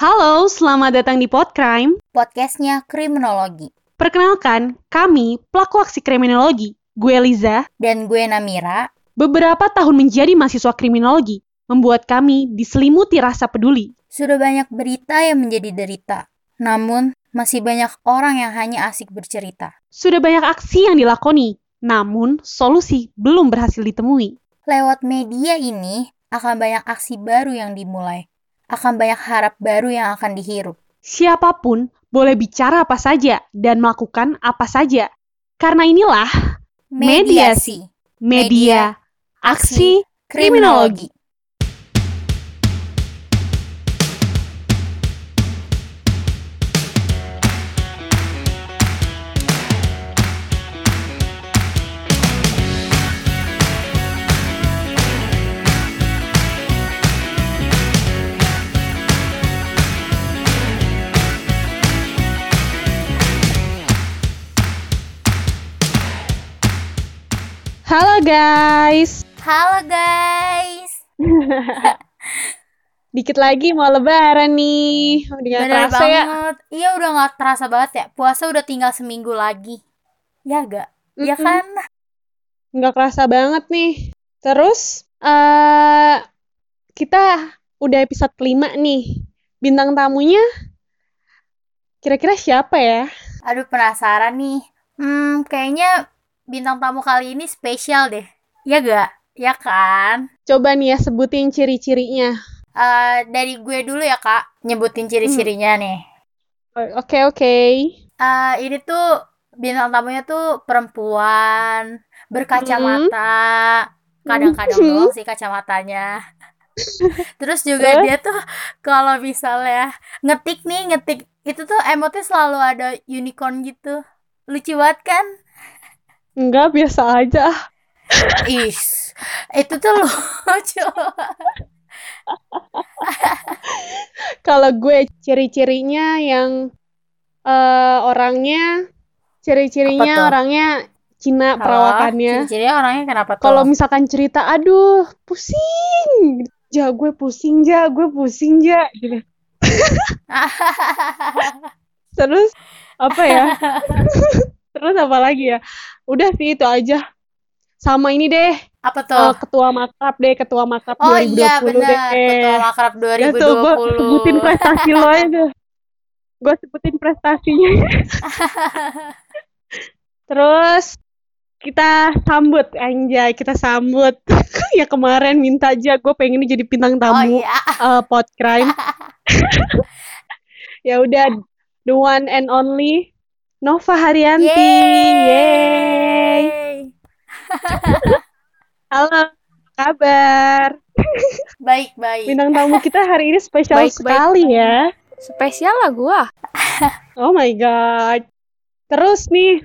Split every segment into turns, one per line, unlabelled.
Halo, selamat datang di Podcrime.
Podcastnya Kriminologi.
Perkenalkan, kami pelaku aksi kriminologi. Gue Liza.
Dan gue Namira.
Beberapa tahun menjadi mahasiswa kriminologi membuat kami diselimuti rasa peduli.
Sudah banyak berita yang menjadi derita. Namun, masih banyak orang yang hanya asik bercerita.
Sudah banyak aksi yang dilakoni, namun solusi belum berhasil ditemui.
Lewat media ini, akan banyak aksi baru yang dimulai. Akan banyak harap baru yang akan dihirup.
Siapa pun boleh bicara apa saja dan melakukan apa saja. Karena inilah mediasi, media, aksi, kriminologi. Halo guys.
Halo guys.
Dikit lagi mau lebaran nih. Udah gak
Bener
kerasa ya.
banget. Iya udah gak terasa banget ya. Puasa udah tinggal seminggu lagi. Ya gak? Ya
Mm-mm.
kan?
Nggak kerasa banget nih. Terus eh kita udah episode kelima nih. Bintang tamunya kira-kira siapa ya?
Aduh penasaran nih. Hmm, kayaknya bintang tamu kali ini spesial deh. Ya gak? Ya kan?
Coba nih ya sebutin ciri-cirinya.
Eh, dari gue dulu ya kak, nyebutin ciri-cirinya nih.
Oke oke.
Eh, ini tuh bintang tamunya tuh perempuan, berkacamata. Kadang-kadang
Mhm.
doang sih kacamatanya. Terus juga
Terus?
dia tuh kalau misalnya ngetik nih, ngetik itu tuh emotnya selalu ada unicorn gitu. Lucu banget kan?
Enggak biasa aja.
Is, itu tuh lucu.
Kalau gue ciri-cirinya yang eh orangnya ciri-cirinya orangnya Cina
Halo,
perawakannya.
ciri-cirinya orangnya kenapa tuh?
Kalau misalkan cerita, aduh, pusing. Ja, gue pusing, ja, gue pusing, ja. Gitu. Terus, apa ya? Terus apa lagi ya? Udah sih, itu aja. Sama ini deh,
Apa
eh,
tuh?
ketua makrab deh, ketua makrab
Oh
2020
iya benar,
deh.
Ketua Makrab
Ya tuh, gue
2020.
sebutin prestasi lo aja. Gue sebutin prestasinya. Terus, kita sambut, anjay, kita sambut. ya kemarin minta aja, gue pengen jadi bintang
Oh
tamu.
iya.
uh, pot crime. ya udah the one and only Nova Haryanti. Yeay.
Yeay.
Halo, kabar?
Baik, baik.
Bintang tamu kita hari ini spesial
Baik, baik.
sekali ya.
Spesial lah gua.
Oh my god. Terus nih,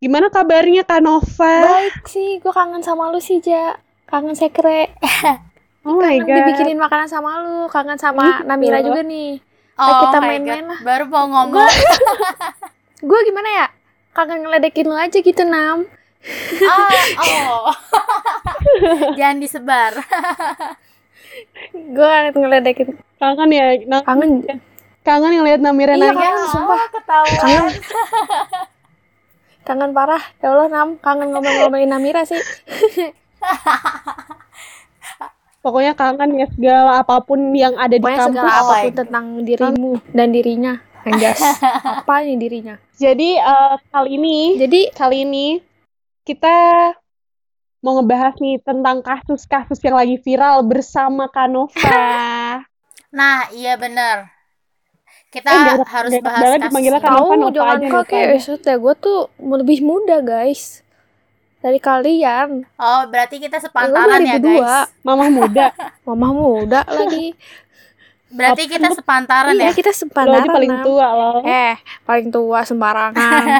gimana kabarnya Kak Nova?
Baik sih, gua kangen sama lu sih, Ja. Kangen sekre.
Oh my
Kangen
god.
dibikinin makanan sama lu. Kangen sama
Gitu.
Namira juga nih.
Oh
kita main-main lah.
Baru mau ngomong.
Gua gimana ya? Kangen ngeledekin lu aja gitu, Nam.
Ah, oh. Jangan disebar.
Kangen ngeledekin.
Kangen ya, na-
Kangen.
kangen ngeliat Namira
Iya,
nangis.
kangen, sumpah.
Oh, ketahuan.
Kangen. Kangen parah. Ya Allah, Nam. Kangen ngomong-ngomongin Namira sih.
Pokoknya kangen ya segala apa pun yang ada di
Pokoknya segala
kampus.
apa pun tentang dirimu dan dirinya. Anjas. Apa nih dirinya?
Jadi eh, kali ini
Jadi,
kali ini kita mau ngebahas nih tentang kasus-kasus yang lagi viral bersama Kanova.
Nah, iya bener. Kita
Eh, nggak enak-
harus
nggak enak
bahas
banget
kasus
Nova,
Tahu jangan pakai
aja.
SUT gue tuh lebih muda guys dari kalian.
Oh, berarti kita sepantaran ya,
2002,
guys.
Mama muda,
mama muda lagi.
Berarti kita sepantaran
iya
ya.
kita
lo
sepantaran.
paling
Nam.
tua loh.
Eh paling tua sembarangan.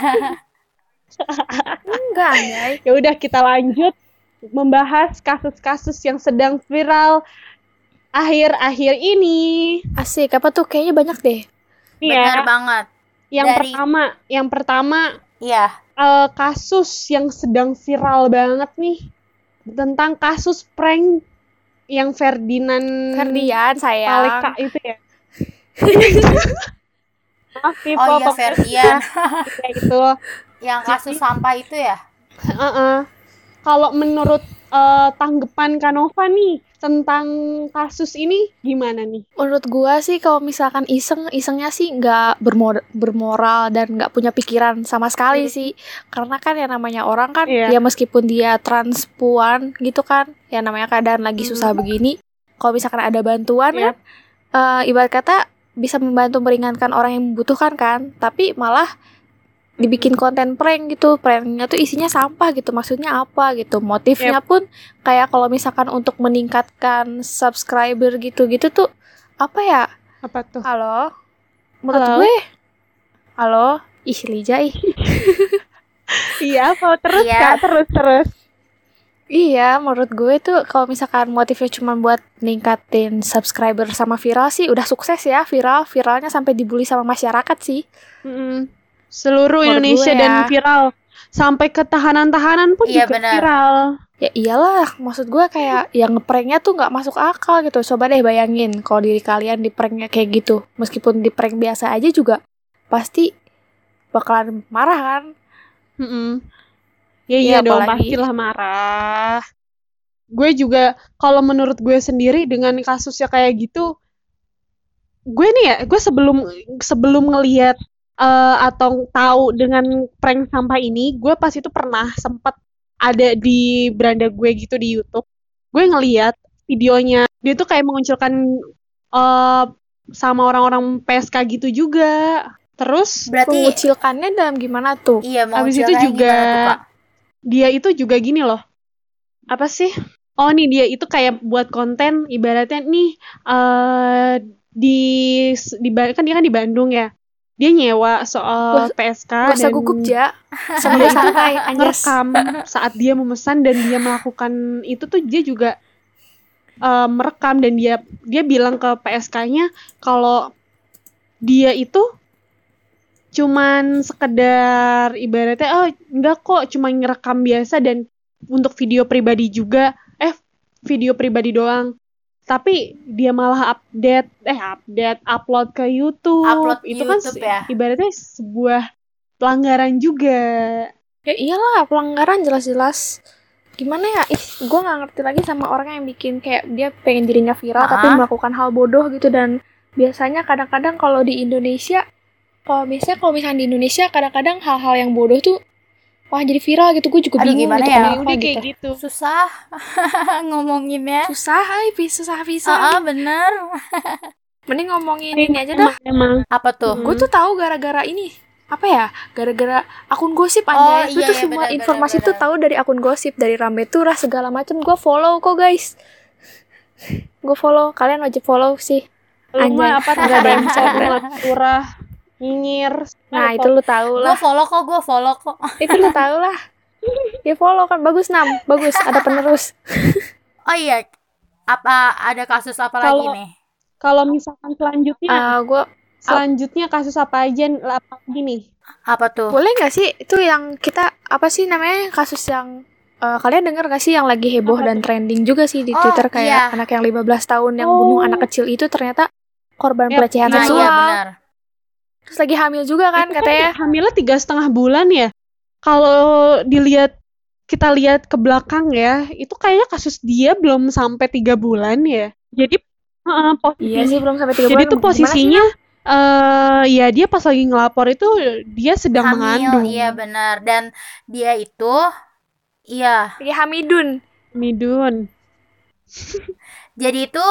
Enggak anjay.
Ya udah kita lanjut membahas kasus-kasus yang sedang viral akhir-akhir ini.
Asik apa tuh kayaknya banyak deh.
Nih
Bener
ya,
banget.
yang
Dari-
pertama, yang pertama
Iya.
eh, kasus yang sedang viral banget nih tentang kasus prank yang Ferdinand
Ferdian sayang.
Paleka itu ya. Maaf nih,
Oh iya Ferdian
gitu.
yang kasus sampah itu ya?
Heeh. Kalau menurut eh, tanggapan Kanova nih tentang kasus ini gimana nih?
Menurut gua sih kalau misalkan iseng, isengnya sih nggak bermor- bermoral dan nggak punya pikiran sama sekali sih. Karena kan yang namanya orang kan
Iya.
ya meskipun dia transpuan gitu kan, ya namanya keadaan lagi susah begini. Kalau misalkan ada bantuan
Yap.
kan, eh, ibarat kata bisa membantu meringankan orang yang membutuhkan kan, tapi malah dibikin konten prank gitu pranknya tuh isinya sampah gitu maksudnya apa gitu motifnya pun kayak kalau misalkan untuk meningkatkan subscriber gitu gitu tuh apa ya
Apa tuh?
halo menurut
Halo?
gue halo ih Lija ih
Iya, apa terus
Iya.
Kak? Terus terus.
iya menurut gue tuh kalau misalkan motifnya cuma buat ningkatin subscriber sama viral sih udah sukses ya viral viralnya sampai dibully sama masyarakat sih
Mm-mm. Seluruh
Menurut
Indonesia
gue
dan
ya.
viral. Sampai ke tahanan-tahanan pun
Iya,
juga
benar.
viral.
ya iyalah maksud gue kayak yang ngepranknya tuh nggak masuk akal gitu coba deh bayangin kalau diri kalian di pranknya kayak gitu meskipun di prank biasa aja juga pasti bakalan marah kan
Mm-mm. Ya
Iya,
iya dong,
apalagi-
pastilah marah. Gue juga kalau menurut gue sendiri dengan kasusnya kayak gitu, gue nih ya, gue sebelum sebelum ngelihat eh, atau tahu dengan prank sampah ini, gue pas itu pernah sempat ada di beranda gue gitu di YouTube. Gue ngeliat videonya, dia tuh kayak mengunculkan eh, sama orang-orang PSK gitu juga. Terus
Berarti
mengucilkannya dalam gimana tuh
iya mau
Habis itu juga
tuh,
dia itu juga gini loh. Apa sih? Oh nih dia itu kayak buat konten ibaratnya nih eh di di kan dia kan di Bandung ya. Dia nyewa soal
Gak-
PSK dan
gugup ja. Sambil santai
merekam saat dia memesan dan dia melakukan itu tuh dia juga eh, merekam dan dia dia bilang ke PSK-nya kalau dia itu cuman sekedar ibaratnya oh enggak kok cuma ngerekam biasa dan untuk video pribadi juga. Eh video pribadi doang tapi dia malah update eh update upload ke YouTube.
Upload
itu kan
YouTube
se-
ya?
ibaratnya sebuah pelanggaran juga.
Ya iyalah pelanggaran jelas-jelas. Gimana ya? Ih gue gak ngerti lagi sama orang yang bikin kayak Dia pengen dirinya viral tapi
Ah.
melakukan hal bodoh gitu. Dan biasanya kadang-kadang kalau di Indonesia Kalau misalnya kalau misalnya di Indonesia kadang-kadang hal-hal yang bodoh tuh Wah jadi viral gitu. Gue juga
Aduh,
bingung
gimana
gitu
ya?
kenapa
udah kayak
gitu.
gitu.
Susah ngomonginnya.
Susah ay, susah bisa
Ah, ah, bener.
Mending ngomongin ini aja dah.
Emang
Apa tuh?
Gue tuh tahu gara-gara ini. Apa ya? Gara-gara akun gosip
Oh,
aja. Gue
iya,
tuh
iya,
semua
benar,
informasi
benar,
tuh tahu dari akun gosip dari rame turah segala macem. Gue follow kok guys. Gue follow. Kalian wajib follow sih. Anjay,
apa
yang bercanda.
curah nyinyir
nah itu lu tahu
Gue
lah
follow kok, gue follow kok.
itu lu tahu lah ya follow kan bagus nam bagus ada penerus
Oh iya, apa ada kasus apa lagi
Kalau-
nih?
kalau misalkan selanjutnya
Ah, gue
selanjutnya kasus apa aja apa lagi nih
Apa tuh?
boleh nggak sih itu yang kita apa sih namanya kasus yang eh, kalian denger gak sih yang lagi heboh
Apa
dan trending juga sih di
Oh,
Twitter kayak
iya.
anak yang 15 tahun yang
Oh.
bunuh anak kecil itu ternyata korban
Ya,
pelecehan
Nah,
seksual.
iya benar.
Terus lagi hamil juga kan
Itu
katanya.
hamilnya tiga setengah bulan ya kalau dilihat kita lihat ke belakang ya itu kayaknya kasus dia belum sampai tiga bulan ya jadi heeh, posisi-
Iya sih belum sampai 3
jadi
bulan.
tuh
Gimana sih,
posisinya eh ya dia pas lagi ngelapor itu dia sedang
Hamil,
mengandung
iya benar. Dan dia itu, iya.
Lagi hamidun.
midun
Jadi itu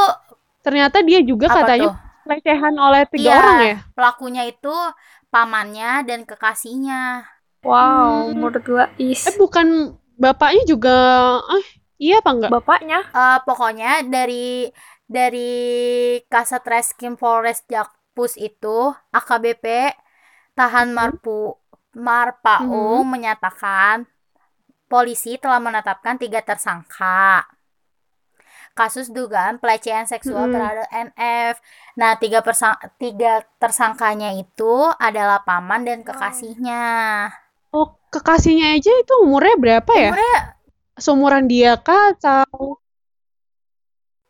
ternyata dia juga
apa
katanya
tuh?
Pelecehan oleh tiga
Iya,
orang ya?
Pelakunya itu pamannya dan kekasihnya.
Wow,
Hmm.
menurut gua is.
Eh bukan bapaknya juga eh iya apa enggak?
Bapaknya.
Eh, pokoknya dari dari Kasat Reskrim Polres Jakpus itu AKBP Tahan Marpu Marpaung menyatakan polisi telah menetapkan tiga tersangka kasus dugaan pelecehan seksual
Mm-mm.
terhadap NF. Nah, tiga, persang- tiga tersangkanya itu adalah paman dan kekasihnya.
oh kekasihnya aja itu umurnya berapa ya
Umurnya
seumuran dia kah atau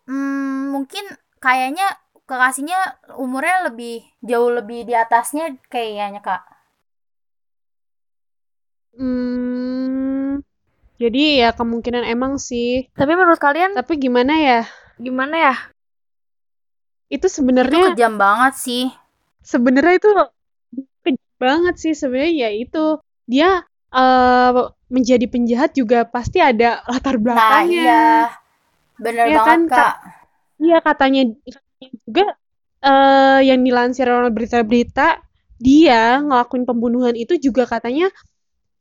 Hmm, mungkin kayaknya kekasihnya umurnya lebih jauh lebih di atasnya kayaknya kak
Hmm, jadi ya kemungkinan emang sih.
Tapi menurut kalian
Tapi gimana ya?
gimana ya?
Itu
itu
sebenarnya
kejam banget sih
sebenarnya itu kejam banget sih sebenarnya ya itu dia eh, menjadi penjahat juga pasti ada latar
nah
belakangnya.
iya bener
Iya
banget
kan, Kak? Iya katanya katanya juga eh yang dilansir oleh berita-berita dia ngelakuin pembunuhan itu juga katanya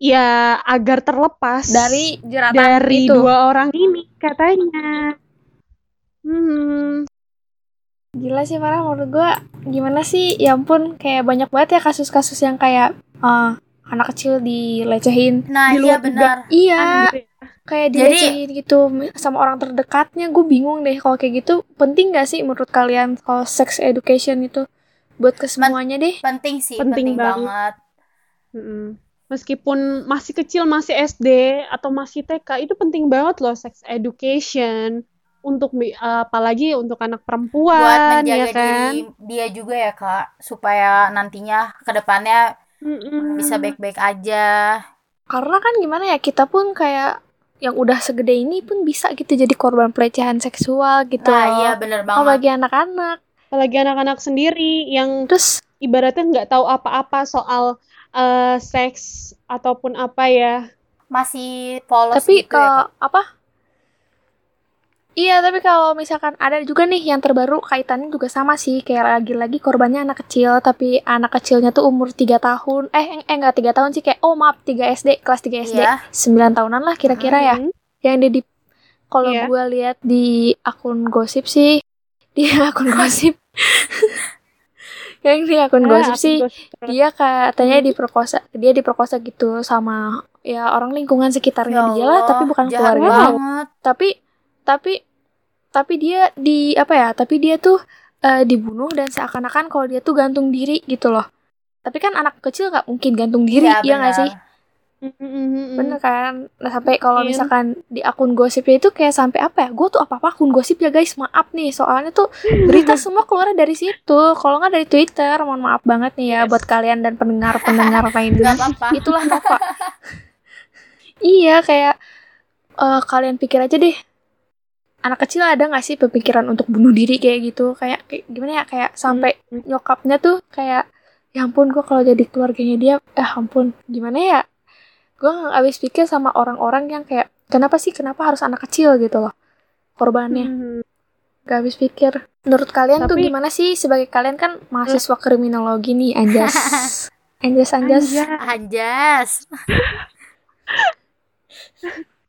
ya agar terlepas
Dari jeratan
dari
itu.
dua orang ini katanya. Hmm,
Gila sih parah menurut gua gimana sih ya ampun kayak banyak banget ya kasus-kasus yang kayak eh, anak kecil dilecehin
nah
Di
iya benar
iya
gitu ya.
kayak
Jadi-
dilecehin gitu sama orang terdekatnya gue bingung deh kalau kayak gitu penting gak sih menurut kalian kalau sex education itu buat ke semuanya deh
penting sih
Penting
penting,
banget.
banget
Mm-mm. Meskipun masih kecil, masih SD atau masih TK, itu penting banget loh sex education untuk bi- apalagi untuk anak
buat
perempuan ya
menjaga
kan.
diri dia juga ya kak supaya nantinya ke depannya
Mm-mm.
bisa baik-baik aja
karena kan gimana ya kita pun kayak yang udah segede ini pun bisa gitu jadi korban pelecehan seksual gitu
nah
loh.
iya bener banget
apalagi anak-anak
Apalagi anak-anak sendiri yang
terus
ibaratnya nggak tahu apa-apa soal eh, seks ataupun apa ya.
masih polos
tapi
gitu ya
kalau
kak
apa Iya, tapi kalau misalkan ada juga nih yang terbaru kaitannya juga sama sih, kayak lagi-lagi korbannya anak kecil, tapi anak kecilnya tuh umur 3 tahun, eh, eh enggak 3 tahun sih, kayak, oh maaf, 3 SD, kelas 3 SD,
Iya.
9 tahunan lah kira-kira ya,
Hmm.
yang dia di, kalau
Iya.
gua lihat di akun gosip sih, di akun gosip, yang di akun
Ah,
gosip sih,
gosip.
dia katanya diperkosa dia diperkosa gitu sama ya orang lingkungan sekitarnya
Ya
dia lah tapi bukan
jahat
keluarganya.
banget.
tapi tapi tapi dia di apa ya tapi dia tuh eh, dibunuh dan seakan-akan kalau dia tuh gantung diri gitu loh. Tapi kan anak kecil nggak mungkin gantung diri
Iya,
ya nggak sih
Mm-mm.
bener kan? Nah sampai kalau
Iya.
misalkan di akun gosipnya itu kayak sampai apa ya? Gue tuh apa apa akun gosip ya guys. Maaf nih soalnya tuh berita semua keluar dari situ. Kalau nggak dari twitter mohon maaf banget nih ya
Yes.
buat kalian dan pendengar pendengar
Gak
lainnya
apa-apa.
itulah Nova. Iya kayak eh, kalian pikir aja deh. Anak kecil ada nggak sih pemikiran untuk bunuh diri kayak gitu? Kayak, kayak gimana ya? Kayak sampai nyokapnya tuh kayak ya ampun gue kalau jadi keluarganya dia eh ampun gimana ya gue nggak habis pikir sama orang-orang yang kayak kenapa sih kenapa harus anak kecil gitu loh korbannya
Mhm.
gak habis pikir menurut kalian tuh
Tapi-
gimana sih sebagai kalian kan mahasiswa kriminologi nih anjas anjas anjas
Anjas.
Anjas.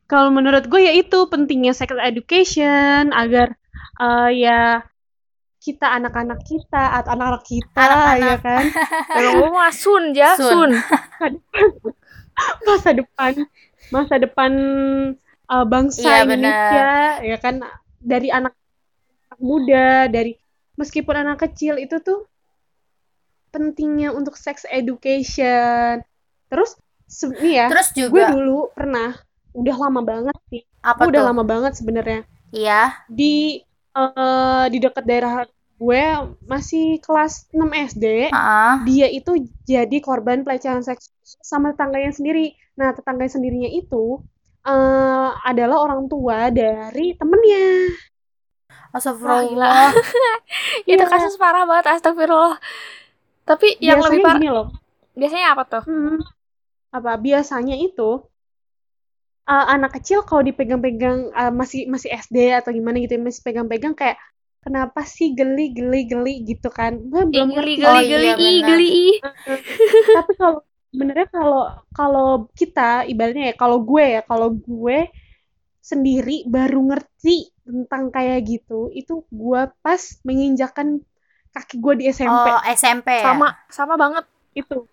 Kalau menurut gue ya itu pentingnya sex education agar eh, ya kita anak-anak kita atau anak-anak kita
Anak-anak.
ya kan
kalau ngomong mah sun ya
Sun.
sun
masa depan. Masa depan uh, bangsa
Iya,
Indonesia ya kan? Dari anak muda dari meskipun anak kecil itu tuh pentingnya untuk sex education. Terus nih ya
Terus
gue
juga
dulu pernah udah lama banget sih.
Apa
gue udah lama banget sebenarnya.
Iya.
di eh, di dekat daerah gue masih kelas 6 SD
Heeh.
dia itu jadi korban pelecehan seksual sama tetangganya sendiri. Nah, tetangganya sendirinya itu eh, adalah orang tua dari temennya.
Astagfirullah.
itu
Iya.
kasus parah banget astagfirullah tapi yang
biasanya
lebih parah
loh.
biasanya apa tuh
hmm, apa biasanya itu eh, anak kecil kalau dipegang-pegang eh, masih masih SD atau gimana gitu ya, masih pegang-pegang kayak kenapa sih geli geli geli gitu kan? Gue belum
geli
ngerti.
Oh,
geli geli
iya,
geli
tapi kalau sebenarnya kalau kalau kita ibaratnya ya kalau gue ya kalau gue sendiri baru ngerti tentang kayak gitu itu gue pas menginjakan kaki gue di SMP
Oh, SMP ya?
sama sama banget.
Itu.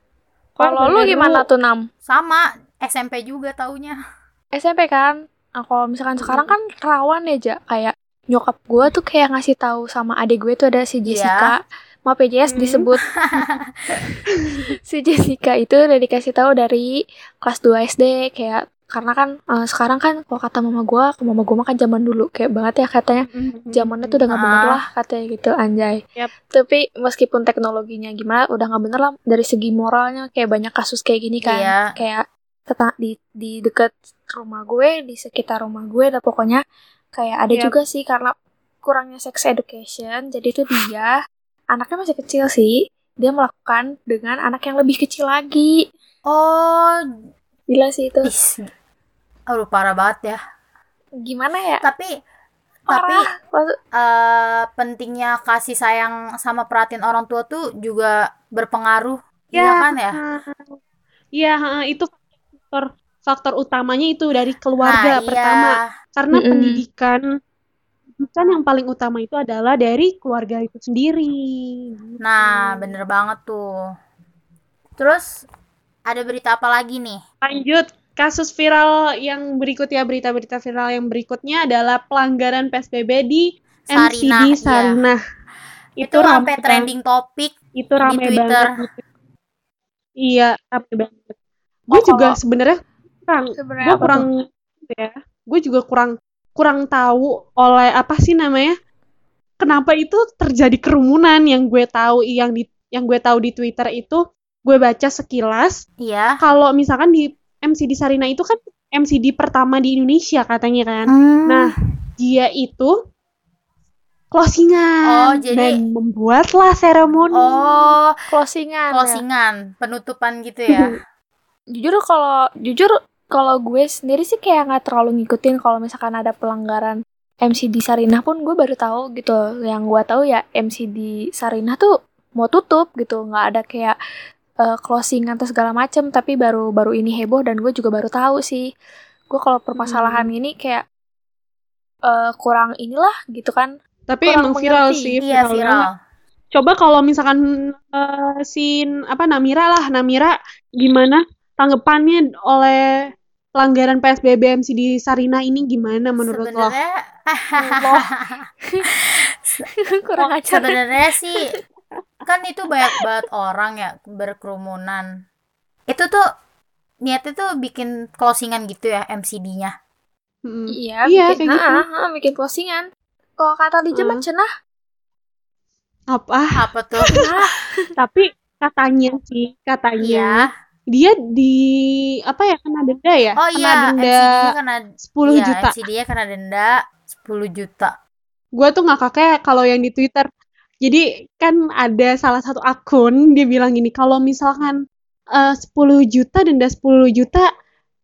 Kalau lu gimana tuh nam?
Sama. SMP juga taunya.
SMP kan? Nah, kalau misalkan sekarang kan rawan ya ja kayak nyokap gue tuh kayak ngasih tahu sama adik gue tuh ada si Jessica maaf ya Jess
Hmm.
disebut si Jessica itu udah dikasih tahu dari kelas 2 SD kayak karena kan eh, sekarang kan kalau kata mama gua mama gua mah kan zaman dulu kayak banget ya katanya zamannya tuh udah nggak bener
Ah.
lah katanya gitu anjay
Yap.
tapi meskipun teknologinya gimana udah nggak bener lah dari segi moralnya kayak banyak kasus kayak gini kan
Iya.
kayak teta- di di dekat rumah gue di sekitar rumah gue lah pokoknya kayak ada
Yap.
juga sih karena kurangnya sex education jadi tuh dia anaknya masih kecil sih dia melakukan dengan anak yang lebih kecil lagi
Oh,
gila sih itu
is. Aduh, parah banget ya.
gimana ya
Tapi tapi.
Maksud-
eh, pentingnya kasih sayang sama perhatian orang tua tuh juga berpengaruh.
Ya.
Iya kan ya?
Iya, heeh, itu faktor faktor utamanya itu dari keluarga
Nah,
pertama.
iya.
Karena
Mm-mm.
pendidikan pendidikan yang paling utama itu adalah dari keluarga itu sendiri.
Nah,
Gitu.
bener banget tuh. Terus ada berita apa lagi nih?
Lanjut, kasus viral yang berikutnya, berita-berita viral yang berikutnya adalah pelanggaran PSBB di
Sarinah,
MCD
iya.
Sarinah.
Itu,
rame
sampai trending topik.
Itu rame
Twitter.
banget. Iya, rame banget. Gue
Oh,
juga sebenarnya kurang,
sebenarnya
gue kurang ya, gue juga kurang kurang tahu oleh apa sih namanya? Kenapa itu terjadi kerumunan yang gue tahu yang di yang gue tahu di Twitter itu gue baca sekilas
Iya.
kalau misalkan di MCD Sarina itu kan MCD pertama di Indonesia katanya kan.
Hmm.
Nah, dia itu closingan
Oh, jadi-
dan membuatlah seremoni.
Oh,
closingan ya.
closingan, penutupan gitu ya.
jujur kalau jujur kalau gue sendiri sih kayak nggak terlalu ngikutin kalau misalkan ada pelanggaran MCD Sarinah pun gue baru tahu gitu yang gue tahu ya MCD Sarinah tuh mau tutup gitu nggak ada kayak eh, closing atau segala macem tapi baru baru ini heboh dan gue juga baru tahu sih gue kalau permasalahan
Hmm.
ini kayak eh, kurang inilah gitu kan
Tapi
kurang
emang viral
mengerti.
sih,
Iya,
viral
viral.
banget. Coba kalau misalkan eh, si apa Namira lah, Namira gimana tanggapannya oleh pelanggaran PSBB MCD Sarina ini gimana menurut lo?
Sebenarnya
kurang ajar
sebenarnya sih kan itu banyak banget orang ya berkerumunan. Itu tuh niatnya tuh bikin closingan gitu ya MCD-nya.
Mm.
iya
Iya,
bikin,
kayak gitu.
bikin closingan kalau kata di
Hmm.
cenah
Apa?
Apa tuh?
Tapi katanya sih, katanya
Iya.
Dia di apa ya kena denda ya?
Oh
kena
iya,
denda
MCD-nya kena
10
iya,
juta.
MCD-nya kena denda 10 juta.
gue tuh ngakaknya kalau yang di Twitter. Jadi kan ada salah satu akun dia bilang gini, kalau misalkan eh, 10 juta denda 10 juta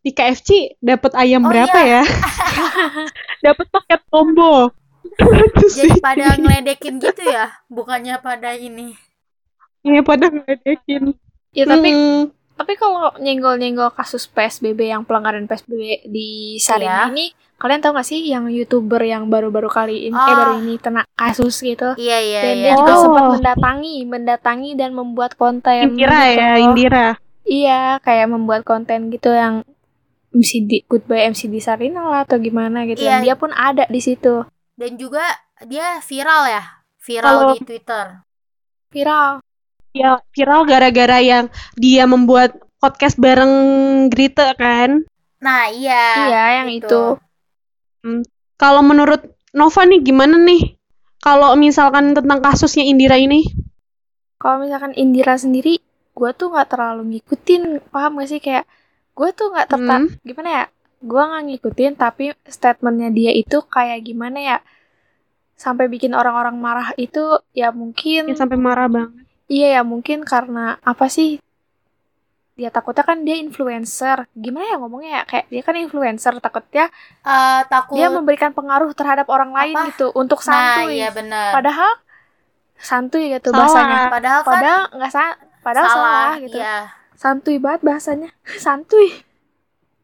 di KFC dapat ayam
Oh,
berapa
iya.
ya? dapat paket combo. Itu sih.
Jadi pada ngeledekin gitu ya, bukannya pada ini.
Iya pada ngeledekin.
ya tapi
Mm,
Tapi kalau nyenggol-nyenggol kasus PSBB yang pelanggaran PSBB di Sarinah
Iya.
ini, kalian tahu gak sih yang youtuber yang baru-baru kali ini, eh
Oh.
baru ini kena kasus gitu?
Iya iya
Dan
iya.
dia juga
Oh.
sempat mendatangi, mendatangi dan membuat konten.
Indira
gitu
ya. Indira.
Iya, kayak membuat konten gitu yang MCD Goodbye MCD Sarinah lah atau gimana gitu.
Iya.
Dan dia pun ada di situ.
Dan juga dia viral ya, viral
Kalau-
di Twitter.
Viral.
Ya, viral gara-gara yang dia membuat podcast bareng Grita kan.
Nah iya.
iya, yang itu.
Kalau menurut Nova nih gimana nih? Kalau misalkan tentang kasusnya Indira ini?
Kalau misalkan Indira sendiri, gue tuh nggak terlalu ngikutin, paham gak sih kayak gue tuh nggak tertarik
Hmm.
gimana ya? Gue nggak ngikutin, tapi statementnya dia itu kayak gimana ya? Sampai bikin orang-orang marah itu ya mungkin
Ya, sampai marah banget.
Iya ya mungkin karena apa sih? Dia takutnya kan dia influencer. Gimana ya ngomongnya ya? Kayak dia kan influencer, takutnya
Eh, takut.
dia memberikan pengaruh terhadap orang lain
Apa?
gitu untuk
nah
santuy.
iya benar.
Padahal santuy gitu
Salah.
bahasanya.
Padahal kan
Padahal nggak sa padahal salah, gitu.
Iya.
santuy banget bahasanya santuy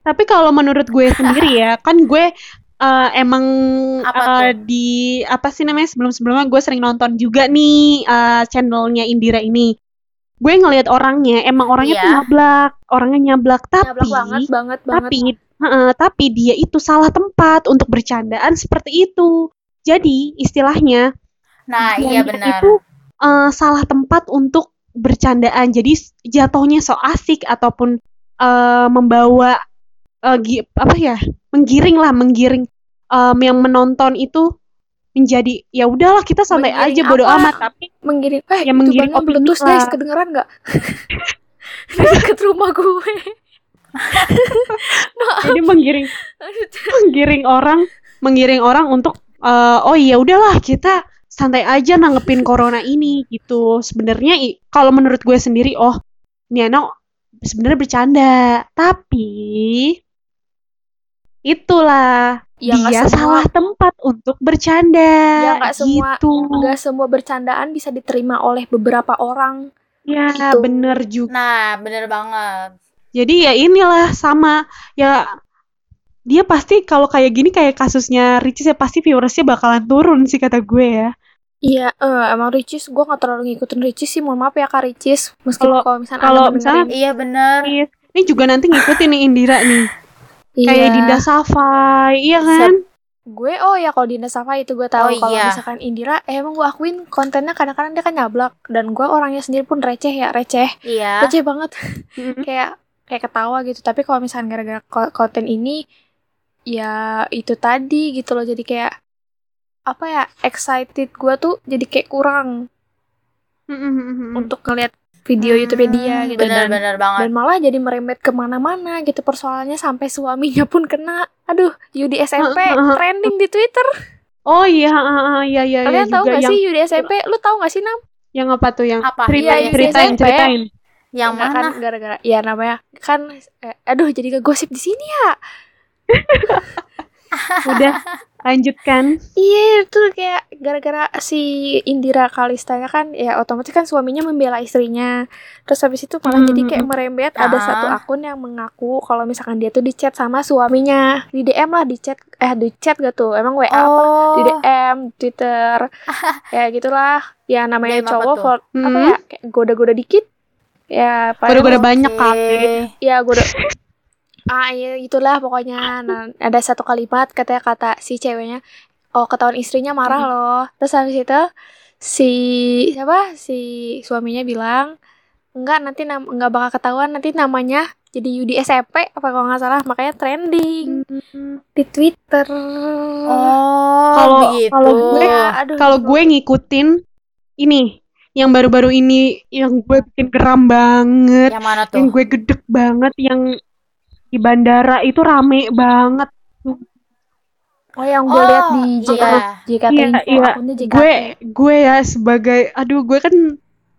Tapi kalau menurut gue sendiri ya, kan gue eh, emang
Apa
eh, di apa sih namanya sebelum-sebelumnya gue sering nonton juga nih eh, channelnya Indira ini. Gue ngelihat orangnya, emang orangnya tuh
Iya.
nyablak, orangnya nyablak, tapi
nyablak banget banget banget
tapi heeh, tapi dia itu salah tempat untuk bercandaan seperti itu. Jadi istilahnya
Nah iya benar.
itu eh, salah tempat untuk bercandaan. Jadi jatuhnya so asik ataupun eh, membawa gi- apa ya menggiring lah menggiring em, yang menonton itu menjadi ya udahlah kita santai
Menggiring
aja bodo
apa?
amat tapi
Menggiring, eh
Ya,
itu
menggiring opini
meletus
lah.
guys, kedengeran nggak? Deket rumah gue.
jadi menggiring menggiring orang menggiring orang untuk eh, oh iya udahlah kita santai aja nanggepin corona ini gitu sebenarnya i- kalau menurut gue sendiri oh ini anak sebenarnya bercanda tapi itulah
Ya
dia
semua,
salah tempat untuk bercanda
Ya, nggak semua-
gitu
nggak semua bercandaan bisa diterima oleh beberapa orang.
ya
gitu.
bener juga
Nah, bener banget.
Jadi ya inilah sama ya dia pasti kalau kayak gini kayak kasusnya Ricis ya pasti viewersnya bakalan turun sih kata gue ya.
Iya, eh, emang Ricis, gue nggak terlalu ngikutin Ricis sih, mohon maaf ya Kak Ricis. Meskipun
Kalau-
kalau misalnya
kalau
Anda
misalnya-
Iya bener.
Iya. Ini juga nanti ngikutin nih Indira nih. Kayak
Iya.
Dinda Safai, iya kan?
Gue oh ya kalau Dinda Safa itu gue tahu
Oh,
kalau
iya.
misalkan Indira eh, emang gue akuin kontennya kadang-kadang dia kan nyablak dan gue orangnya sendiri pun receh ya receh
Iya.
receh banget kayak kayak ketawa gitu tapi kalau misalkan gara-gara ko- konten ini ya itu tadi gitu loh jadi kayak apa ya excited gue tuh jadi kayak kurang untuk ngeliat video YouTube dia gitu dan
Bener-bener banget.
dan malah jadi merembet ke mana-mana gitu persoalannya sampai suaminya pun kena aduh Yudi SMP trending di Twitter
Oh iya, iya iya iya
kalian tahu
juga
gak
yang
sih Yudi SMP lu tahu gak sih Nam
yang apa tuh yang
Apa?
ceritain
Iya, yang
ceritain ceritain.
Yang mana?
kan gara-gara ya namanya kan eh, aduh jadi ngegosip di sini ya
Udah lanjutkan.
Iya itu kayak gara-gara si Indira Kalistanya kan ya otomatis kan suaminya membela istrinya terus habis itu malah
Hmm.
jadi kayak merembet ada
Ah.
satu akun yang mengaku kalau misalkan dia tuh di chat sama suaminya di DM lah di chat eh di chat gak tuh emang WA apa
Oh.
di DM Twitter ya gitulah ya namanya
DM apa
cowok apa
Hmm.
ya kayak goda-goda dikit ya
Goda-goda banyak kali.
ya goda ah iya itulah pokoknya. Nah, ada satu kalimat katanya kata si ceweknya oh ketahuan istrinya marah loh. Terus habis itu si siapa? Si suaminya bilang enggak nanti nam enggak bakal ketahuan nanti namanya jadi Yudi SMP apa kalau nggak salah makanya trending. Di Twitter.
Oh,
Kalau-
begitu.
kalau gue- Kalau gue ngikutin ini yang baru-baru ini yang gue bikin geram banget,
yang mana
yang
tuh?
gue gedek banget yang di bandara itu rame banget.
oh yang gue
Oh,
lihat di JKT
iya.
JKT
Iya,
info
iya.
akunnya JKT
Gue gue ya sebagai aduh gue kan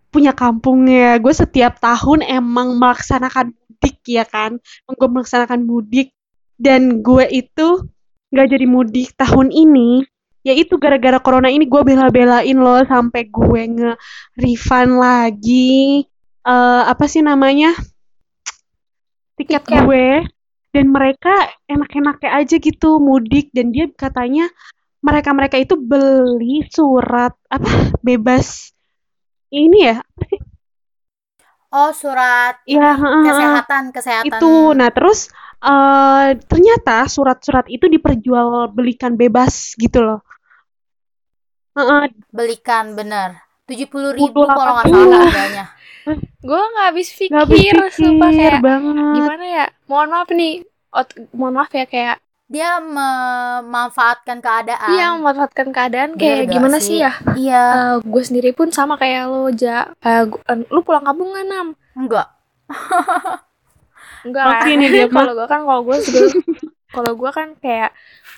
punya kampung ya. Gue setiap tahun emang melaksanakan mudik ya kan. Gue melaksanakan mudik dan gue itu nggak jadi mudik tahun ini ya itu gara-gara corona ini gue bela-belain loh sampai gue nge-refund lagi eh apa sih namanya tiket
Tiket.
gue dan mereka enak-enaknya aja gitu mudik dan dia katanya mereka-mereka itu beli surat apa bebas ini ya apa sih?
Oh, surat
ya
kesehatan, kesehatan.
itu nah terus eh ternyata surat-surat itu diperjualbelikan bebas gitu loh Heeh,
belikan bener. 70.000 ribu
Kudu
kalau nggak
80.
salah harganya.
Gue nggak habis pikir,
nggak habis
sumpah
pikir
kayak
banget
gimana ya mohon maaf nih Ot- mohon maaf ya kayak
Dia memanfaatkan keadaan.
Iya memanfaatkan keadaan kayak
gak
gimana
sih?
sih ya?
Iya.
gue sendiri pun sama kayak lo ja. Eh, gu- eh, lu pulang kampung nggak nam?
Enggak.
Enggak
Oke,
lah.
ini dia,
kalau gue kan kalau gue juga kalau gue kan kayak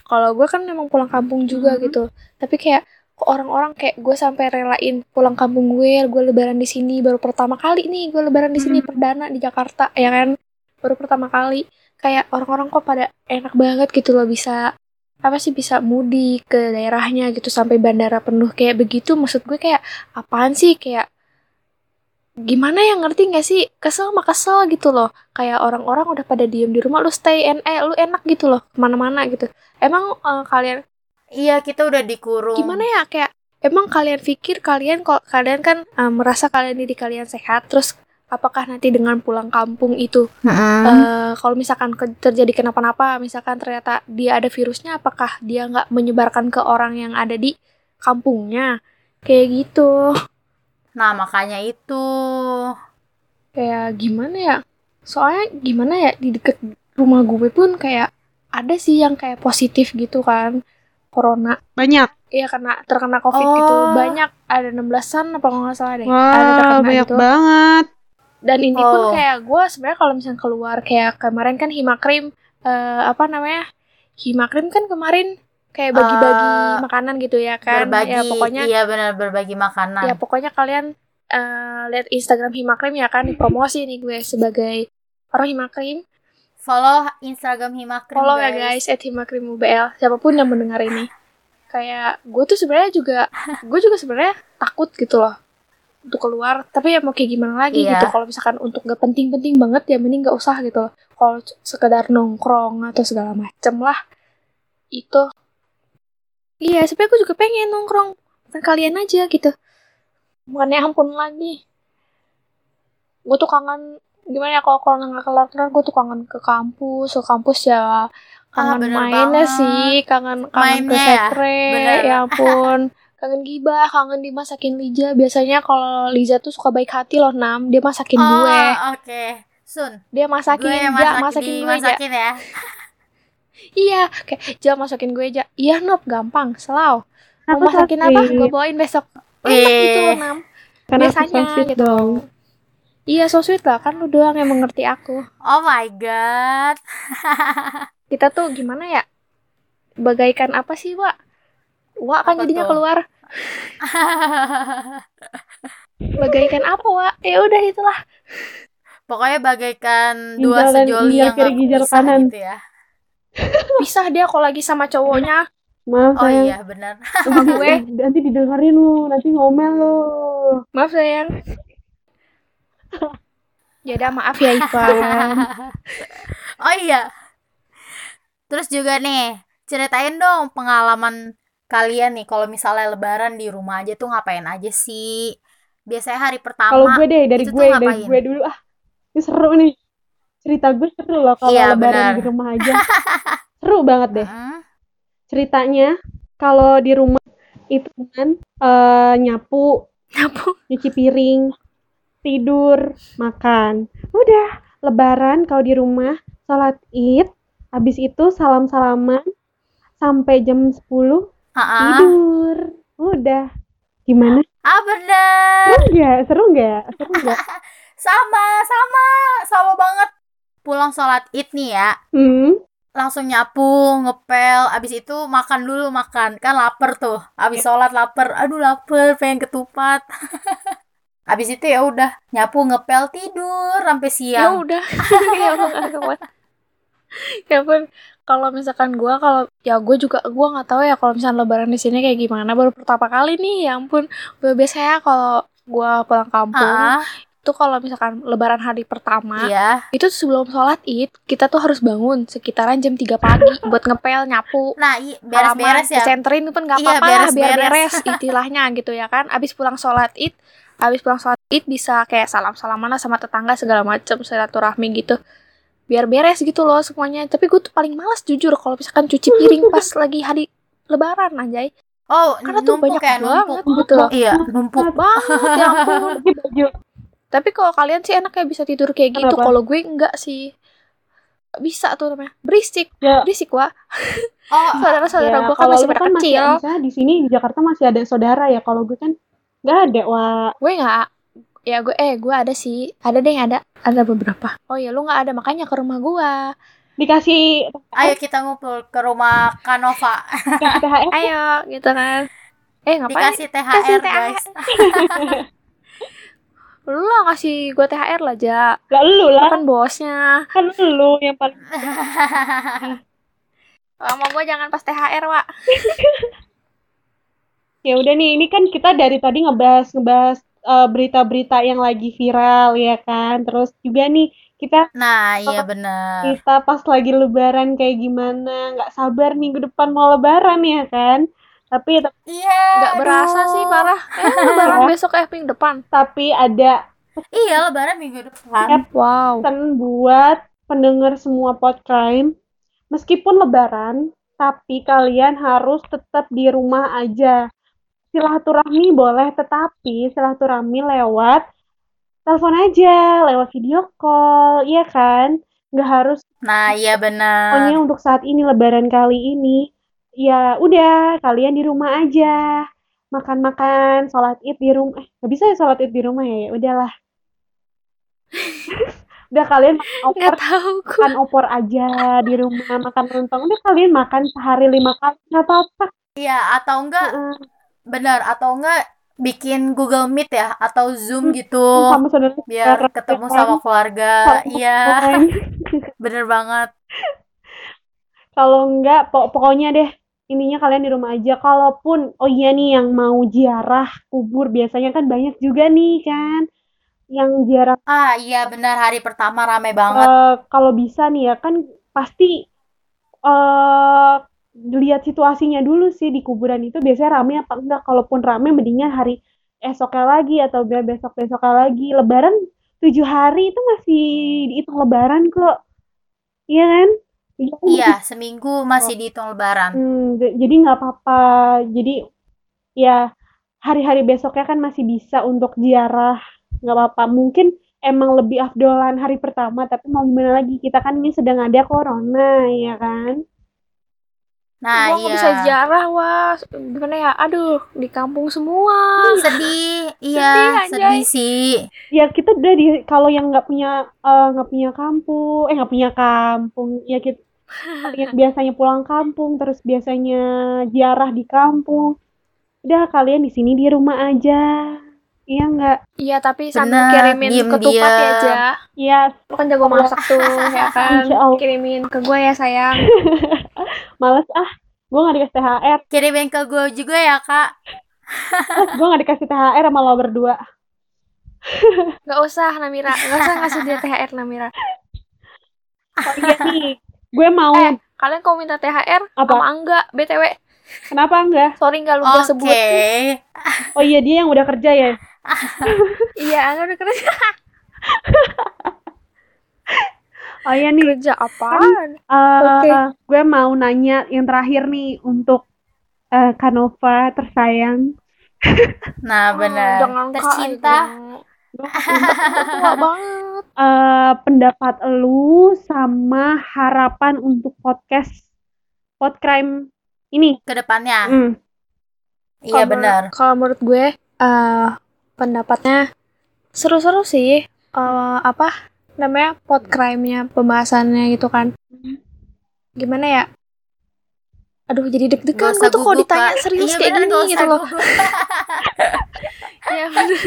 kalau gue kan memang pulang kampung juga
Mhm.
gitu. Tapi kayak kok orang-orang kayak gue sampai relain pulang kampung gue, gue lebaran di sini baru pertama kali nih gue lebaran di sini
Mhm.
perdana di Jakarta ya kan? Baru pertama kali. Kayak orang-orang kok pada enak banget gitu loh bisa apa sih bisa mudik ke daerahnya gitu sampai bandara penuh. Kayak begitu maksud gue kayak apaan sih? Kayak gimana ya ngerti nggak sih? Kesel mah kesel gitu loh. Kayak orang-orang udah pada diem di rumah lu stay and eh lu enak gitu loh ke mana-mana gitu. Emang eh, kalian
Iya, kita udah dikurung.
gimana ya kayak emang kalian pikir kalian kok kalian kan eh, merasa kalian diri kalian sehat terus apakah nanti dengan pulang kampung itu
Mm-mm.
eh, kalau misalkan ke- terjadi kenapa-napa misalkan ternyata dia ada virusnya apakah dia nggak menyebarkan ke orang yang ada di kampungnya kayak gitu
Nah, makanya itu.
kayak gimana ya soalnya gimana ya di deket rumah gue pun kayak ada sih yang kayak positif gitu kan corona.
Banyak.
Iya karena terkena covid
Oh.
gitu banyak. Ada 16-an apa nggak salah deh. Ada
Wah,
terkena
banyak
gitu
banget.
dan ini pun
Oh.
kayak gue sebenarnya kalau misalnya keluar kayak kemarin kan himakrim eh, apa namanya? Himakrim kan kemarin kayak bagi-bagi
Eh,
makanan gitu ya kan?
Berbagi.
ya pokoknya
iya benar berbagi makanan.
Ya pokoknya kalian eh, lihat Instagram himakrim ya kan promosi nih gue sebagai orang himakrim
follow Instagram Himakrim
follow ya guys. at himakrim UBL siapa pun yang mendengar ini. Kayak gue tuh sebenarnya juga gue juga sebenarnya takut gitu loh untuk keluar. Tapi ya mau kayak gimana lagi
Iya.
gitu. Kalau misalkan untuk gak penting-penting banget ya mending gak usah gitu. Loh kalau sekedar nongkrong atau segala macem lah itu. Iya sebenarnya gue juga pengen nongkrong. Bukan kalian aja gitu. Bukannya ampun lagi. Gue tuh kangen gimana ya kalau corona nggak kelar kelar gue tuh kangen ke kampus. Ke kampus ya kangen
bener
mainnya
banget.
sih. Kangen kangen ke
Mainnya ya,
sekre
bener.
ya ampun. Kangen gibah kangen dimasakin Liza biasanya kalau Liza tuh suka baik hati loh nam. Dia masakin
oh
gue.
oke. Sun.
Dia masakin
gue yang
ja
masak,
masakin gue ja.
dimasakin ya.
Iya kayak ja masakin gue ja. Iya nop gampang. Selalu mau masakin apa? gue bawain besok. Enak gitu loh nam.
Kenapa
biasanya gitu.
dong?
Iya so sweet lah. Kan lu doang yang mengerti aku.
Oh my god.
Kita tuh gimana ya? Bagaikan apa sih Wak? Wak kan
Apa
jadinya
tuh?
keluar. Bagaikan apa Wak? Ya udah itulah.
Pokoknya bagaikan dua
Ginjal dan-
sejoli yang
kiri,
gak
ginjal
bisa
kanan.
gitu ya.
Pisah dia kalau lagi sama cowoknya.
Maaf
oh
sayang.
iya benar.
Gue.
Nanti didengerin lu, nanti ngomel lu.
maaf sayang ya udah maaf ya Ivan
oh iya terus juga nih ceritain dong pengalaman kalian nih kalau misalnya lebaran di rumah aja tuh ngapain aja sih biasanya hari pertama
Kalau gue deh, dari gue, dari gue dulu. Ah, ini seru nih. Cerita gue seru loh kalau
Iya,
lebaran
benar.
di rumah aja. seru banget deh.
Mm,
Ceritanya, kalau di rumah itu kan eh, nyapu,
Nyapu.
nyuci piring, tidur, makan. Udah, lebaran kalau di rumah, sholat id, habis itu salam-salaman, sampai jam 10
ah-ah.
tidur. Udah. Gimana?
ah bener
Seru nggak? Seru nggak? Seru nggak?
sama sama sama banget pulang sholat id nih ya
Hmm.
langsung nyapu ngepel abis itu makan dulu makan kan lapar tuh abis sholat lapar aduh lapar pengen ketupat abis itu ya udah nyapu ngepel tidur sampai
ya
siang.
udah. Ya kuat. ya ampun. Kalau misalkan gua kalau ya gue juga gua nggak tahu ya kalau misalnya lebaran di sini kayak gimana. Baru pertama kali nih ya ampun. Biasanya kalau gua pulang kampung
ah
itu kalau misalkan lebaran hari pertama
iya.
itu sebelum sholat id kita tuh harus bangun sekitaran jam 3 pagi buat ngepel nyapu
nah beres-beres ya.
senterin pun nggak
Iya,
apa-apa lah biar
beres-beres.
beres istilahnya gitu ya kan. Abis pulang sholat id abis pulang sholat id bisa kayak salam salaman lah sama tetangga segala macam silaturahmi gitu. Biar beres gitu loh semuanya. Tapi gue tuh paling malas jujur. Kalau misalkan cuci piring pas lagi hari lebaran anjay.
Oh
karena tuh
numpuk
banyak
ya
banget
numpuk.
gitu loh.
Iya numpuk.
Banget ya ampun tapi kalau kalian sih enaknya bisa tidur kayak gitu. Kalau gue enggak sih. Bisa tuh namanya. Berisik.
Ya.
berisik wah
oh
saudara-saudara
Ya,
gue kan masih
lu
pada
kan masih,
kecil.
misalnya di sini di Jakarta masih ada saudara ya. Kalau gue kan nggak ada, wah.
gue nggak ya gue eh gue ada sih. Ada deh yang ada. Ada beberapa. Oh ya lu nggak ada. Makanya ke rumah gue
Dikasih
ayo kita ngumpul ke rumah Kanova
THR.
ayo gitu kan. Eh ngapain?
Dikasih
Kasih
THR guys.
Lu lah ngasih gue thr lah ja.
Lah lu lah,
kan bosnya.
Kan lu yang paling
sama gue jangan pas thr wa
ya udah nih ini kan kita dari tadi ngebahas ngebahas eh, berita-berita yang lagi viral ya kan? Terus juga nih kita
nah iya bener
kita pas lagi lebaran kayak gimana? Nggak sabar minggu depan mau lebaran ya kan? Tapi
iya
nggak berasa
aduh.
sih parah. Eh lebaran besok eh minggu depan.
Tapi ada
iya lebaran minggu depan.
Wow.
pesan buat pendengar semua podcast meskipun lebaran tapi kalian harus tetap di rumah aja silaturahmi boleh tetapi silaturahmi lewat telepon aja lewat video call iya kan? Nggak harus
Nah, iya benar.
pokoknya untuk saat ini lebaran kali ini ya udah kalian di rumah aja. Makan-makan sholat id di rumah. Eh nggak bisa ya sholat id di rumah ya? Ya udahlah. Udah kalian makan opor
tahu
makan opor aja di rumah makan lontong. Udah kalian makan sehari lima kali nggak apa-apa.
Iya, atau enggak
Heeh.
Benar atau enggak bikin Google Meet ya atau Zoom gitu
sama saudara
biar
saudara
ketemu sama keluarga. Iya, bener banget.
kalau enggak po- pokoknya deh ininya kalian di rumah aja kalaupun oh iya nih yang mau ziarah kubur biasanya kan banyak juga nih kan yang ziarah
Ah, iya benar hari pertama rame banget.
eh, kalau bisa nih ya kan pasti eh lihat situasinya dulu sih di kuburan itu biasanya rame apa enggak kalaupun rame mendingan hari esoknya lagi atau besok besoknya lagi lebaran tujuh hari itu masih dihitung lebaran kok iya kan Iya
seminggu masih dihitung lebaran.
Hmm, jadi nggak apa-apa. Jadi ya hari-hari besoknya kan masih bisa untuk ziarah, nggak apa-apa. Mungkin emang lebih afdolan hari pertama, tapi mau gimana lagi? Kita kan ini sedang ada corona, ya kan?
Nah,
Gua
iya.
bisa jarah wah gimana ya aduh di kampung semua
Sedih, iya,
Sedih,
sedih sih.
Ya kita udah di kalau yang nggak punya eh, nggak punya kampung, eh nggak punya kampung, ya kita yang biasanya pulang kampung, terus biasanya ziarah di kampung. Udah kalian di sini di rumah aja. Iya nggak?
iya tapi sambil
Bener,
kirimin
diem-diem.
ketupat ya aja
Iya,
lu kan jago masak tuh ya kan kirimin ke gue ya sayang
males ah. Gue nggak dikasih THR.
Kirimin ke gue juga ya, Kak.
gue gak dikasih THR sama lo berdua
nggak usah Namira nggak usah ngasih dia THR Namira
oh iya nih gue mau
Eh. kalian kalau minta THR
Apa?
sama Angga BTW
kenapa enggak
sorry nggak lu
Oke.
gua sebut
oh iya dia yang udah kerja ya
iya Angga udah kerja
oh iya nih
kerja apaan
eh,
Oke.
gue mau nanya yang terakhir nih untuk eh, Kanova tersayang
Nah, benar.
jangan Kak,
Tercinta.
tua banget
Eh, pendapat lu sama harapan untuk podcast Podcrime ini
ke depannya.
Hmm,
Iya, benar.
Kalau menurut gue, eh pendapatnya seru-seru sih. Eh apa namanya pot crime-nya pembahasannya gitu kan. Gimana ya? Aduh jadi deg-degan gue tuh kalau ditanya
Kak.
serius
Iya,
kayak
benar,
gini gitu loh. ya bener.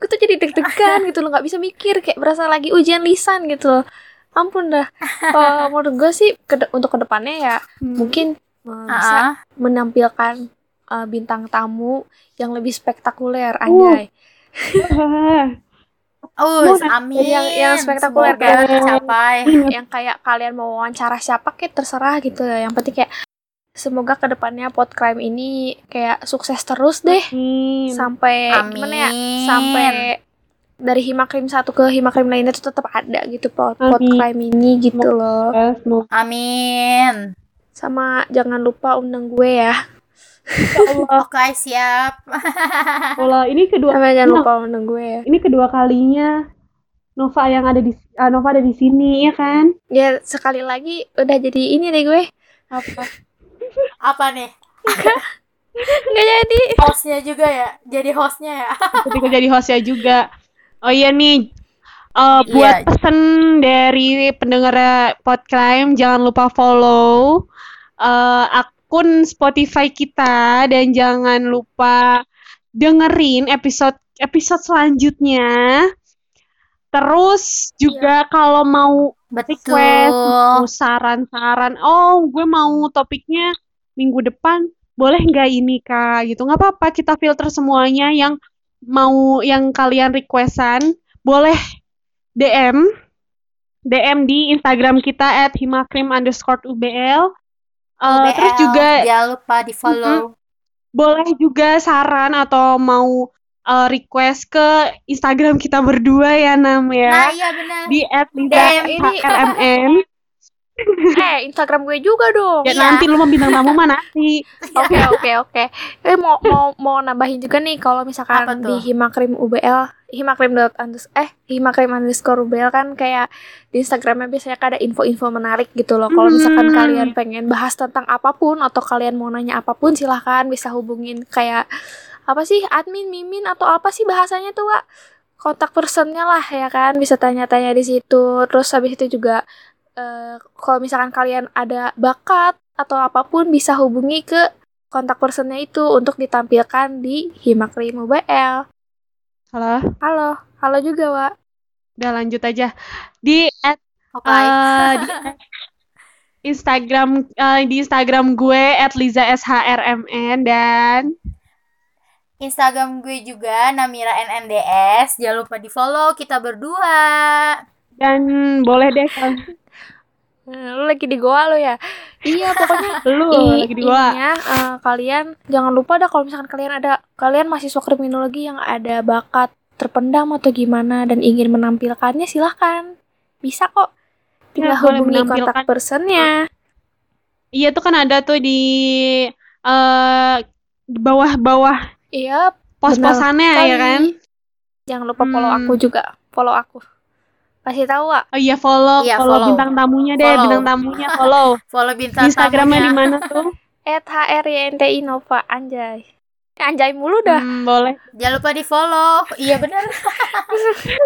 gue tuh jadi deg-degan gitu loh, nggak bisa mikir kayak berasa lagi ujian lisan gitu loh. Ampun dah. Kalau menurut gue sih kede- untuk ke depannya ya
hmm.
mungkin eh, bisa
Ah,
menampilkan eh, bintang tamu yang lebih spektakuler anjay.
Uh,
Mau
amin.
yang- yang spektakuler
kan?
tercapai.
yang kayak kalian mau wawancara siapa kayak terserah gitu yang penting kayak semoga ke depannya pot crime ini kayak sukses terus deh
Amin.
sampai
Amin.
gimana ya sampai dari himakrim satu ke himakrim lainnya tuh tetap ada gitu pot pot crime ini gitu loh
Ya,
Amin.
sama jangan lupa undang gue ya
Allah.
Oke, siap.
Kalau ini kedua
sama jangan lupa gue ya
ini kedua kalinya Nova yang ada di ah, Nova ada di sini ya kan?
ya sekali lagi udah jadi ini deh gue
Apa?
Apa nih?
nggak jadi
Hostnya juga ya? Jadi hostnya ya?
Ketika jadi hostnya juga. Oh iya nih. eh, buat
Iya.
pesen dari pendengar Podcrime jangan lupa follow eh, akun Spotify kita dan jangan lupa dengerin episode episode selanjutnya. Terus juga kalau mau
Betul.
request, mau saran-saran, oh gue mau topiknya minggu depan, boleh nggak ini kak? Gitu nggak apa-apa, kita filter semuanya yang mau yang kalian requestan, boleh DM, DM di Instagram kita at himakrim underscore ubl. Eh, terus juga
jangan lupa di follow.
boleh juga saran atau mau eh, request ke Instagram kita berdua ya Nam ya
Nah, iya benar.
di ini
eh Instagram gue juga dong
Ya
Iya.
nanti lu mah bintang tamu mah nanti.
Oke oke oke. Eh mau mau mau nambahin juga nih kalau
Apa
misalkan
tuh?
di Himakrim UBL, Himakrim dot unders eh Himakrim underscore UBL kan kayak di Instagramnya biasanya kan ada info-info menarik gitu loh. Kalau misalkan
Hmm.
kalian pengen bahas tentang apa pun atau kalian mau nanya apa pun silahkan bisa hubungin kayak apa sih admin mimin atau apa sih bahasanya tuh Wak? kontak personnya lah ya kan bisa tanya-tanya di situ. Terus habis itu juga eh, kalau misalkan kalian ada bakat atau apa pun bisa hubungi ke kontak personnya itu untuk ditampilkan di Himakrim UBL.
Halo,
Halo, halo juga, Wak.
udah lanjut aja. Di at, eh, di Instagram eh, di Instagram gue @liza_shrmn dan
Instagram gue juga Namira NNDS. Jangan lupa di follow kita berdua.
dan boleh deh kalau
Lu lagi di goa lo ya? Iya, pokoknya
lu
i-
lagi di gua.
ininya, eh, kalian jangan lupa dah kalau misalkan kalian ada kalian mahasiswa kriminologi yang ada bakat terpendam atau gimana dan ingin menampilkannya silahkan bisa kok tinggal
Ya,
hubungi kontak personnya
Iya tuh kan ada tuh di eh di bawah-bawah
iya
pos-posannya ya kan.
jangan lupa follow
Hmm.
aku juga follow aku kasih tahu Wak.
Oh iya follow,
Iya,
follow,
follow.
bintang tamunya deh,
Follow.
bintang tamunya follow.
Follow bintang
Instagramnya di mana tuh?
HRYNTI Nova anjay anjay mulu dah
Hmm, boleh.
Jangan lupa di follow. Iya benar.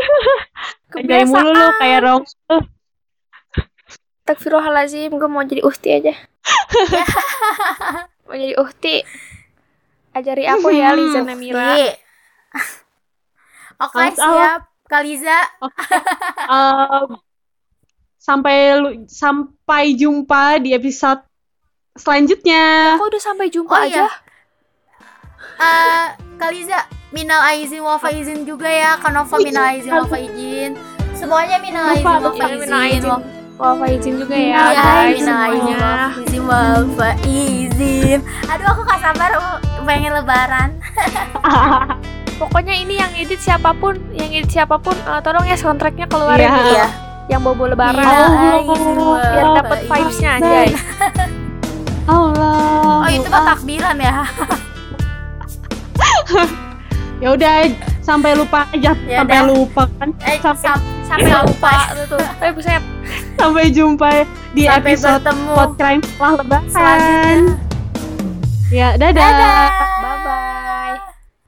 Kayak mulu lu kayak rong. tuh.
Astagfirullahaladzim, gue mau jadi uhti aja. mau jadi uhti. Ajari aku ya, Liza Namira.
Oke,
Harus Allah.
siap. Kaliza.
Eh, sampai lu sampai jumpa di episode selanjutnya.
Kok udah sampai jumpa
Oh,
aja?
iya. Eh, Kaliza, minal aizin wal faizin juga ya. Kanova minal aizin wal faizin. Semuanya minal aizin
aizin.
wal-
Wah, izin juga ya,
Iya,
guys,
minal aizin
semuanya.
wal faizin wal faizin. Aduh, aku gak sabar pengen lebaran.
Pokoknya ini yang edit siapa pun, yang edit siapa pun, eh, tolong ya soundtracknya keluarin
Iya.
gitu.
Iya.
Yang bobo lebaran.
Minal aizin wal
Biar dapet
faizin.
vibes-nya anjay.
Allah.
Oh, itu mah takbiran ya.
Ya udah sampai lupa aja,
Ya
sampai
udah.
lupa kan.
Eh,
Sampai,
sam-
Sampai lupa tuh tuh. Eh, buset.
sampai jumpa di
sampai
episode
bertemu
Pod Crime setelah lebaran.
selanjutnya.
Ya, dadah.
Dadah.